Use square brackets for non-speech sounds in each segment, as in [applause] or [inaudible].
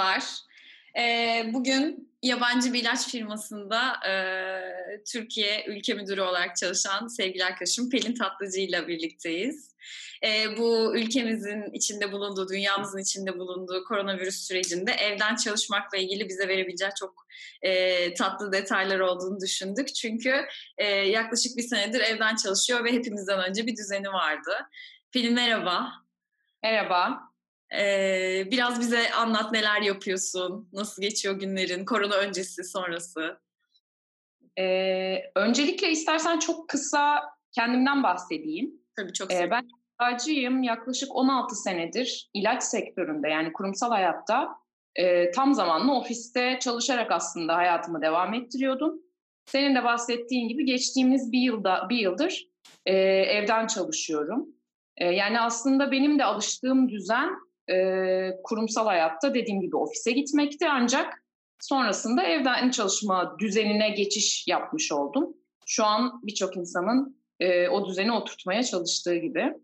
Merhabalar. Ee, bugün yabancı bir ilaç firmasında e, Türkiye ülke müdürü olarak çalışan sevgili arkadaşım Pelin Tatlıcı ile birlikteyiz. E, bu ülkemizin içinde bulunduğu, dünyamızın içinde bulunduğu koronavirüs sürecinde evden çalışmakla ilgili bize verebileceği çok e, tatlı detaylar olduğunu düşündük. Çünkü e, yaklaşık bir senedir evden çalışıyor ve hepimizden önce bir düzeni vardı. Pelin merhaba. Merhaba. Ee, biraz bize anlat neler yapıyorsun, nasıl geçiyor günlerin, korona öncesi, sonrası. Ee, öncelikle istersen çok kısa kendimden bahsedeyim. Tabii çok ee, Ben eczacıyım. Yaklaşık 16 senedir ilaç sektöründe yani kurumsal hayatta e, tam zamanlı ofiste çalışarak aslında hayatımı devam ettiriyordum. Senin de bahsettiğin gibi geçtiğimiz bir yılda bir yıldır e, evden çalışıyorum. E, yani aslında benim de alıştığım düzen e, kurumsal hayatta dediğim gibi ofise gitmekti ancak sonrasında evden çalışma düzenine geçiş yapmış oldum. Şu an birçok insanın e, o düzeni oturtmaya çalıştığı gibi.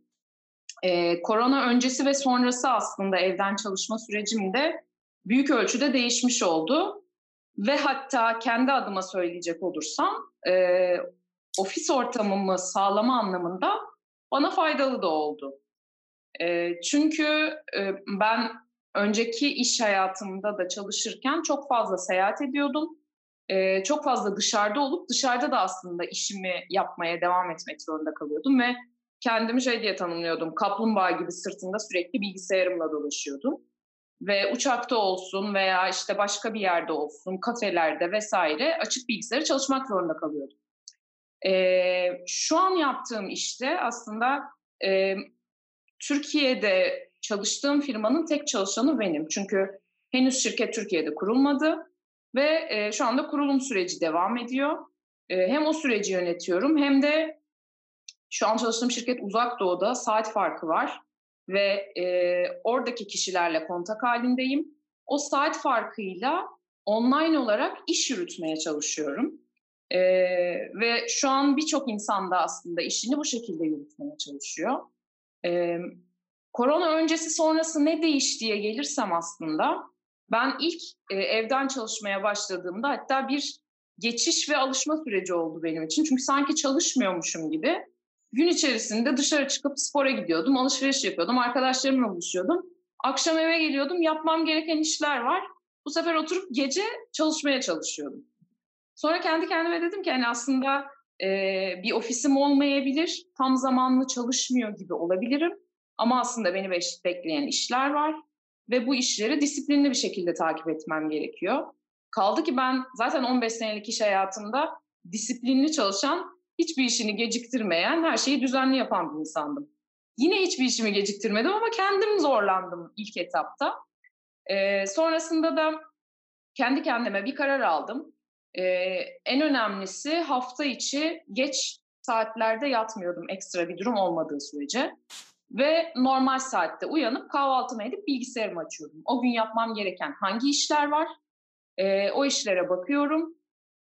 E, korona öncesi ve sonrası aslında evden çalışma sürecimde büyük ölçüde değişmiş oldu. Ve hatta kendi adıma söyleyecek olursam e, ofis ortamımı sağlama anlamında bana faydalı da oldu. E, çünkü e, ben önceki iş hayatımda da çalışırken çok fazla seyahat ediyordum. E, çok fazla dışarıda olup dışarıda da aslında işimi yapmaya devam etmek zorunda kalıyordum ve kendimi şey diye tanımlıyordum. Kaplumbağa gibi sırtında sürekli bilgisayarımla dolaşıyordum. Ve uçakta olsun veya işte başka bir yerde olsun, kafelerde vesaire açık bilgisayarı çalışmak zorunda kalıyordum. Ee, şu an yaptığım işte aslında e, Türkiye'de çalıştığım firmanın tek çalışanı benim. Çünkü henüz şirket Türkiye'de kurulmadı ve e, şu anda kurulum süreci devam ediyor. E, hem o süreci yönetiyorum hem de şu an çalıştığım şirket uzak doğuda saat farkı var ve e, oradaki kişilerle kontak halindeyim. O saat farkıyla online olarak iş yürütmeye çalışıyorum. E, ve şu an birçok insan da aslında işini bu şekilde yürütmeye çalışıyor. E, korona öncesi sonrası ne değiştiye gelirsem aslında ben ilk e, evden çalışmaya başladığımda hatta bir geçiş ve alışma süreci oldu benim için. Çünkü sanki çalışmıyormuşum gibi gün içerisinde dışarı çıkıp spora gidiyordum, alışveriş yapıyordum, arkadaşlarımla buluşuyordum. Akşam eve geliyordum, yapmam gereken işler var. Bu sefer oturup gece çalışmaya çalışıyordum. Sonra kendi kendime dedim ki hani aslında e, bir ofisim olmayabilir, tam zamanlı çalışmıyor gibi olabilirim. Ama aslında beni bekleyen işler var ve bu işleri disiplinli bir şekilde takip etmem gerekiyor. Kaldı ki ben zaten 15 senelik iş hayatımda disiplinli çalışan, hiçbir işini geciktirmeyen, her şeyi düzenli yapan bir insandım. Yine hiçbir işimi geciktirmedim ama kendim zorlandım ilk etapta. Ee, sonrasında da kendi kendime bir karar aldım. Ee, en önemlisi hafta içi geç saatlerde yatmıyordum ekstra bir durum olmadığı sürece. Ve normal saatte uyanıp kahvaltımı edip bilgisayarımı açıyordum. O gün yapmam gereken hangi işler var? Ee, o işlere bakıyorum.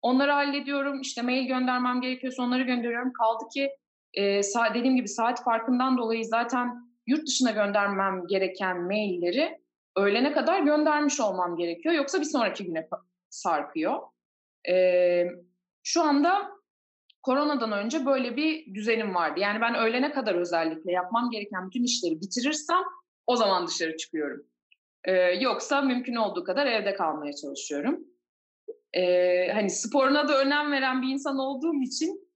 Onları hallediyorum. İşte mail göndermem gerekiyorsa onları gönderiyorum. Kaldı ki e, dediğim gibi saat farkından dolayı zaten yurt dışına göndermem gereken mailleri öğlene kadar göndermiş olmam gerekiyor. Yoksa bir sonraki güne sarkıyor. Ee, şu anda koronadan önce böyle bir düzenim vardı. Yani ben öğlene kadar özellikle yapmam gereken bütün işleri bitirirsem o zaman dışarı çıkıyorum. Ee, yoksa mümkün olduğu kadar evde kalmaya çalışıyorum. Ee, hani sporuna da önem veren bir insan olduğum için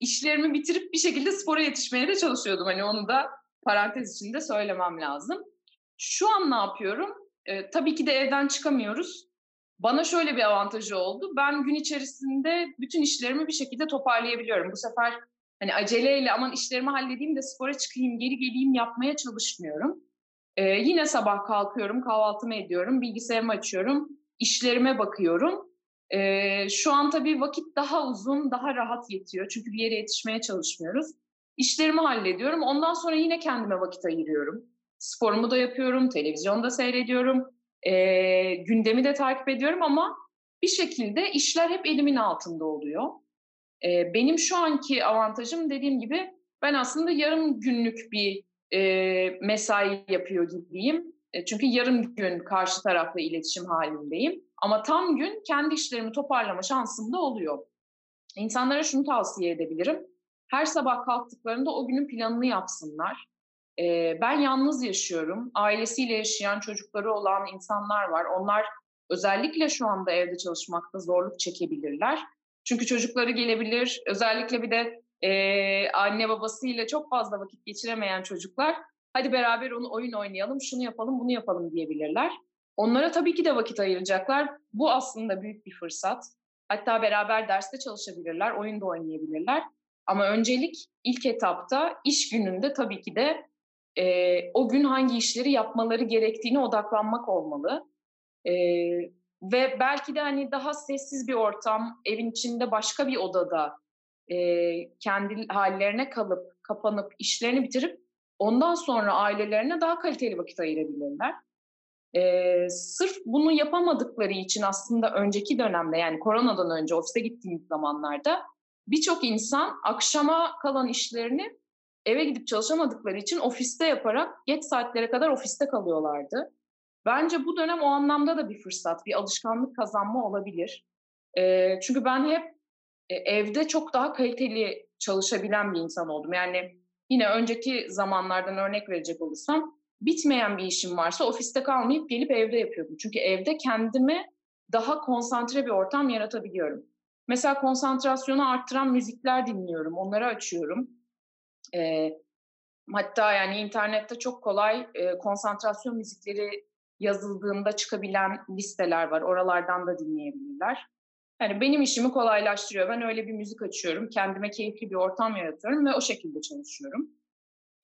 işlerimi bitirip bir şekilde spora yetişmeye de çalışıyordum. Hani onu da parantez içinde söylemem lazım. Şu an ne yapıyorum? Ee, tabii ki de evden çıkamıyoruz. Bana şöyle bir avantajı oldu. Ben gün içerisinde bütün işlerimi bir şekilde toparlayabiliyorum. Bu sefer hani aceleyle aman işlerimi halledeyim de spora çıkayım, geri geleyim yapmaya çalışmıyorum. Ee, yine sabah kalkıyorum, kahvaltımı ediyorum, bilgisayarımı açıyorum, işlerime bakıyorum. Ee, şu an tabii vakit daha uzun, daha rahat yetiyor. Çünkü bir yere yetişmeye çalışmıyoruz. İşlerimi hallediyorum. Ondan sonra yine kendime vakit ayırıyorum. Sporumu da yapıyorum, televizyonda seyrediyorum e, gündemi de takip ediyorum ama bir şekilde işler hep elimin altında oluyor. E, benim şu anki avantajım dediğim gibi ben aslında yarım günlük bir e, mesai yapıyor gibiyim. E, çünkü yarım gün karşı tarafla iletişim halindeyim. Ama tam gün kendi işlerimi toparlama şansım da oluyor. İnsanlara şunu tavsiye edebilirim. Her sabah kalktıklarında o günün planını yapsınlar. Ee, ben yalnız yaşıyorum. Ailesiyle yaşayan çocukları olan insanlar var. Onlar özellikle şu anda evde çalışmakta zorluk çekebilirler. Çünkü çocukları gelebilir. Özellikle bir de e, anne babasıyla çok fazla vakit geçiremeyen çocuklar hadi beraber onu oyun oynayalım, şunu yapalım, bunu yapalım diyebilirler. Onlara tabii ki de vakit ayıracaklar. Bu aslında büyük bir fırsat. Hatta beraber derste çalışabilirler, oyun da oynayabilirler. Ama öncelik ilk etapta iş gününde tabii ki de e, o gün hangi işleri yapmaları gerektiğine odaklanmak olmalı. E, ve belki de hani daha sessiz bir ortam, evin içinde başka bir odada e, kendi hallerine kalıp, kapanıp, işlerini bitirip ondan sonra ailelerine daha kaliteli vakit ayırabilirler. E, sırf bunu yapamadıkları için aslında önceki dönemde yani koronadan önce ofise gittiğimiz zamanlarda birçok insan akşama kalan işlerini eve gidip çalışamadıkları için ofiste yaparak geç saatlere kadar ofiste kalıyorlardı. Bence bu dönem o anlamda da bir fırsat, bir alışkanlık kazanma olabilir. E, çünkü ben hep e, evde çok daha kaliteli çalışabilen bir insan oldum. Yani yine önceki zamanlardan örnek verecek olursam bitmeyen bir işim varsa ofiste kalmayıp gelip evde yapıyordum. Çünkü evde kendime daha konsantre bir ortam yaratabiliyorum. Mesela konsantrasyonu arttıran müzikler dinliyorum, onları açıyorum. E, hatta yani internette çok kolay e, konsantrasyon müzikleri yazıldığında çıkabilen listeler var. Oralardan da dinleyebilirler. Yani benim işimi kolaylaştırıyor. Ben öyle bir müzik açıyorum. Kendime keyifli bir ortam yaratıyorum ve o şekilde çalışıyorum.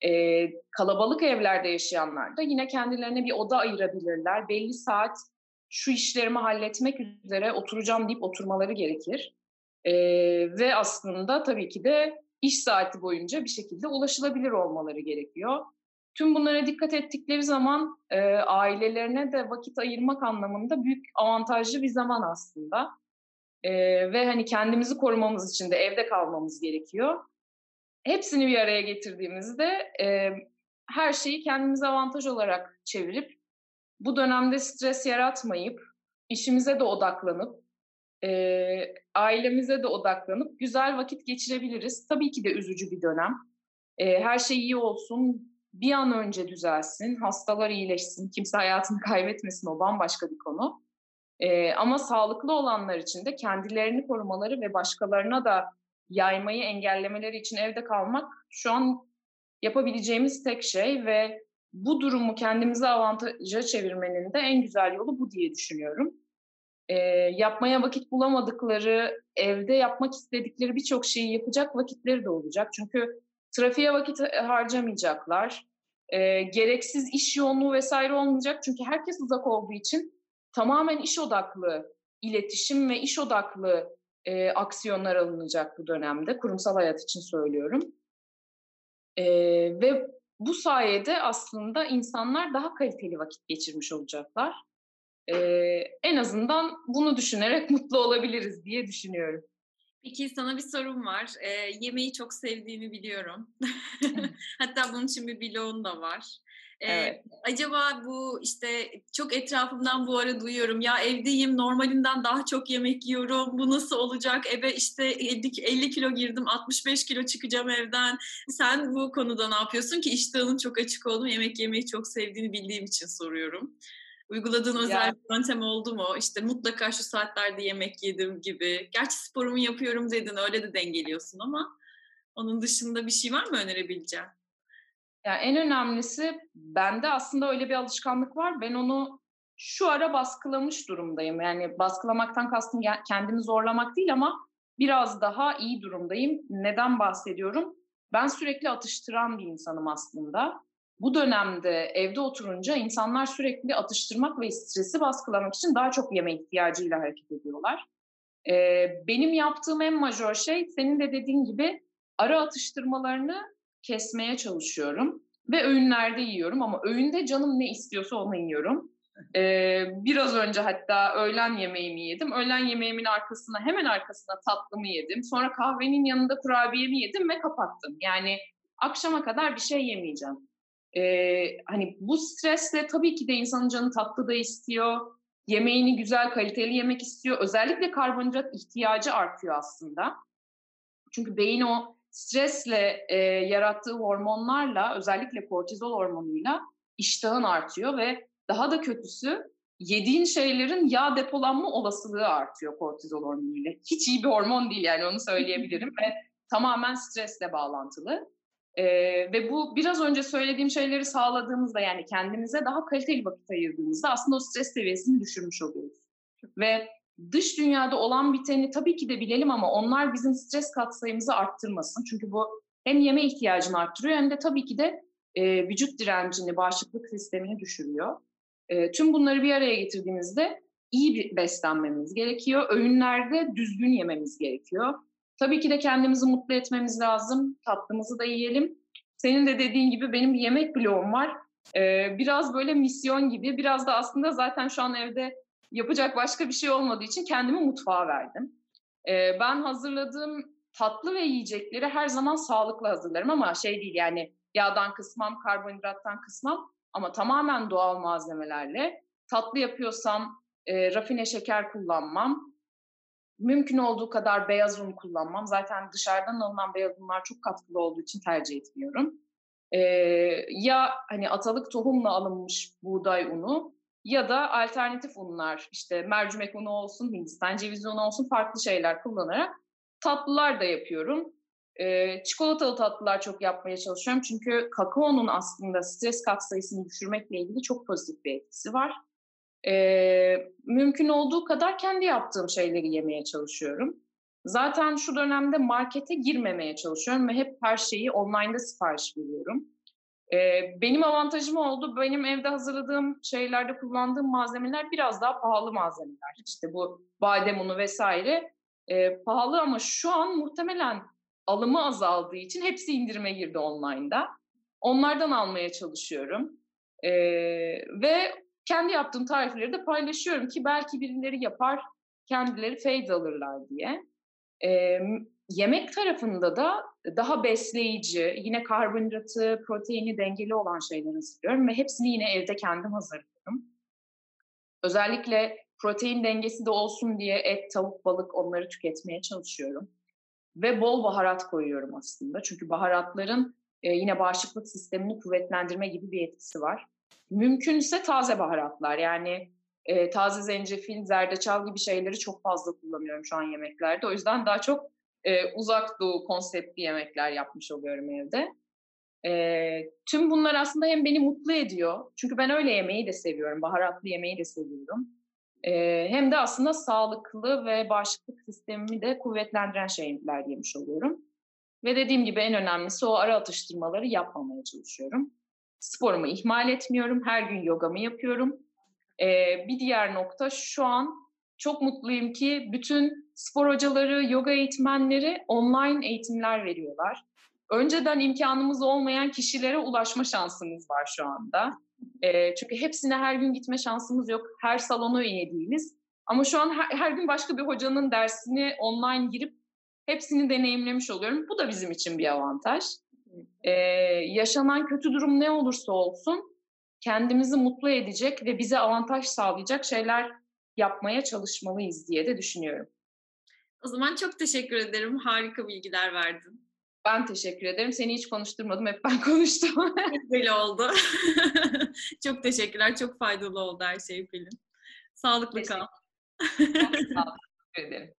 Ee, kalabalık evlerde yaşayanlar da yine kendilerine bir oda ayırabilirler. Belli saat şu işlerimi halletmek üzere oturacağım deyip oturmaları gerekir. Ee, ve aslında tabii ki de iş saati boyunca bir şekilde ulaşılabilir olmaları gerekiyor. Tüm bunlara dikkat ettikleri zaman e, ailelerine de vakit ayırmak anlamında büyük avantajlı bir zaman aslında. E, ve hani kendimizi korumamız için de evde kalmamız gerekiyor. Hepsini bir araya getirdiğimizde e, her şeyi kendimize avantaj olarak çevirip bu dönemde stres yaratmayıp işimize de odaklanıp e, ailemize de odaklanıp güzel vakit geçirebiliriz. Tabii ki de üzücü bir dönem. E, her şey iyi olsun, bir an önce düzelsin, hastalar iyileşsin, kimse hayatını [laughs] kaybetmesin o bambaşka bir konu. E, ama sağlıklı olanlar için de kendilerini korumaları ve başkalarına da yaymayı engellemeleri için evde kalmak şu an yapabileceğimiz tek şey ve bu durumu kendimize avantaja çevirmenin de en güzel yolu bu diye düşünüyorum. E, yapmaya vakit bulamadıkları, evde yapmak istedikleri birçok şeyi yapacak vakitleri de olacak. Çünkü trafiğe vakit harcamayacaklar. E, gereksiz iş yoğunluğu vesaire olmayacak. Çünkü herkes uzak olduğu için tamamen iş odaklı iletişim ve iş odaklı e, aksiyonlar alınacak bu dönemde. Kurumsal hayat için söylüyorum. E, ve bu sayede aslında insanlar daha kaliteli vakit geçirmiş olacaklar. E, en azından bunu düşünerek [laughs] mutlu olabiliriz diye düşünüyorum. Peki sana bir sorum var. E, yemeği çok sevdiğimi biliyorum. [laughs] Hatta bunun için bir blogun da var. Evet. acaba bu işte çok etrafımdan bu ara duyuyorum ya evdeyim normalinden daha çok yemek yiyorum bu nasıl olacak eve işte 50, 50 kilo girdim 65 kilo çıkacağım evden sen bu konuda ne yapıyorsun ki iştahın çok açık oldum yemek yemeyi çok sevdiğini bildiğim için soruyorum. Uyguladığın özel ya. bir yöntem oldu mu? İşte mutlaka şu saatlerde yemek yedim gibi. Gerçi sporumu yapıyorum dedin öyle de dengeliyorsun ama onun dışında bir şey var mı önerebileceğin? Ya en önemlisi bende aslında öyle bir alışkanlık var. Ben onu şu ara baskılamış durumdayım. Yani baskılamaktan kastım kendimi zorlamak değil ama biraz daha iyi durumdayım. Neden bahsediyorum? Ben sürekli atıştıran bir insanım aslında. Bu dönemde evde oturunca insanlar sürekli atıştırmak ve stresi baskılamak için daha çok yeme ihtiyacıyla hareket ediyorlar. Ee, benim yaptığım en majör şey senin de dediğin gibi ara atıştırmalarını kesmeye çalışıyorum ve öğünlerde yiyorum ama öğünde canım ne istiyorsa onu yiyorum. Ee, biraz önce hatta öğlen yemeğimi yedim. Öğlen yemeğimin arkasına hemen arkasına tatlımı yedim. Sonra kahvenin yanında kurabiyemi yedim ve kapattım. Yani akşama kadar bir şey yemeyeceğim. E, hani bu stresle tabii ki de insanın canı tatlı da istiyor. Yemeğini güzel, kaliteli yemek istiyor. Özellikle karbonhidrat ihtiyacı artıyor aslında. Çünkü beyin o stresle e, yarattığı hormonlarla, özellikle kortizol hormonuyla iştahın artıyor ve daha da kötüsü yediğin şeylerin yağ depolanma olasılığı artıyor kortizol hormonuyla. Hiç iyi bir hormon değil yani onu söyleyebilirim ve tamamen stresle bağlantılı. Ee, ve bu biraz önce söylediğim şeyleri sağladığımızda yani kendimize daha kaliteli vakit ayırdığımızda aslında o stres seviyesini düşürmüş oluyoruz. Ve dış dünyada olan biteni tabii ki de bilelim ama onlar bizim stres katsayımızı arttırmasın. Çünkü bu hem yeme ihtiyacını arttırıyor hem de tabii ki de e, vücut direncini, bağışıklık sistemini düşürüyor. E, tüm bunları bir araya getirdiğimizde iyi bir beslenmemiz gerekiyor. Öğünlerde düzgün yememiz gerekiyor. Tabii ki de kendimizi mutlu etmemiz lazım. Tatlımızı da yiyelim. Senin de dediğin gibi benim bir yemek bloğum var. Ee, biraz böyle misyon gibi. Biraz da aslında zaten şu an evde yapacak başka bir şey olmadığı için kendimi mutfağa verdim. Ee, ben hazırladığım tatlı ve yiyecekleri her zaman sağlıklı hazırlarım ama şey değil yani yağdan kısmam, karbonhidrattan kısmam ama tamamen doğal malzemelerle. Tatlı yapıyorsam e, rafine şeker kullanmam. Mümkün olduğu kadar beyaz un kullanmam. Zaten dışarıdan alınan beyaz unlar çok katkılı olduğu için tercih etmiyorum. E, ya hani atalık tohumla alınmış buğday unu ya da alternatif unlar işte mercimek unu olsun, Hindistan cevizi unu olsun farklı şeyler kullanarak tatlılar da yapıyorum. Ee, çikolatalı tatlılar çok yapmaya çalışıyorum. Çünkü kakaonun aslında stres katsayısını düşürmekle ilgili çok pozitif bir etkisi var. Ee, mümkün olduğu kadar kendi yaptığım şeyleri yemeye çalışıyorum. Zaten şu dönemde markete girmemeye çalışıyorum ve hep her şeyi online'da sipariş veriyorum. Ee, benim avantajım oldu. Benim evde hazırladığım şeylerde kullandığım malzemeler biraz daha pahalı malzemeler. İşte bu badem unu vesaire e, pahalı ama şu an muhtemelen alımı azaldığı için hepsi indirime girdi online'da. Onlardan almaya çalışıyorum. Ee, ve kendi yaptığım tarifleri de paylaşıyorum ki belki birileri yapar, kendileri feyz alırlar diye. Ee, yemek tarafında da daha besleyici, yine karbonhidratı, proteini dengeli olan şeyler hazırlıyorum ve hepsini yine evde kendim hazırlıyorum. Özellikle protein dengesi de olsun diye et, tavuk, balık onları tüketmeye çalışıyorum. Ve bol baharat koyuyorum aslında. Çünkü baharatların e, yine bağışıklık sistemini kuvvetlendirme gibi bir etkisi var. Mümkünse taze baharatlar yani e, taze zencefil, zerdeçal gibi şeyleri çok fazla kullanıyorum şu an yemeklerde. O yüzden daha çok e, uzak doğu konseptli yemekler yapmış oluyorum evde. E, tüm bunlar aslında hem beni mutlu ediyor. Çünkü ben öyle yemeği de seviyorum. Baharatlı yemeği de seviyorum. E, hem de aslında sağlıklı ve bağışıklık sistemimi de kuvvetlendiren şeyler yemiş oluyorum. Ve dediğim gibi en önemlisi o ara atıştırmaları yapmamaya çalışıyorum. Sporumu ihmal etmiyorum. Her gün yogamı yapıyorum. Ee, bir diğer nokta şu an çok mutluyum ki bütün spor hocaları, yoga eğitmenleri online eğitimler veriyorlar. Önceden imkanımız olmayan kişilere ulaşma şansımız var şu anda. E, çünkü hepsine her gün gitme şansımız yok. Her salona üye değiliz. Ama şu an her, her gün başka bir hocanın dersini online girip hepsini deneyimlemiş oluyorum. Bu da bizim için bir avantaj. E, yaşanan kötü durum ne olursa olsun kendimizi mutlu edecek ve bize avantaj sağlayacak şeyler yapmaya çalışmalıyız diye de düşünüyorum. O zaman çok teşekkür ederim. Harika bilgiler verdin. Ben teşekkür ederim. Seni hiç konuşturmadım. Hep ben [laughs] konuştum. Böyle oldu. [laughs] çok teşekkürler. Çok faydalı oldu her şey Pelin. Sağlıklı kal. Çok sağ ederim.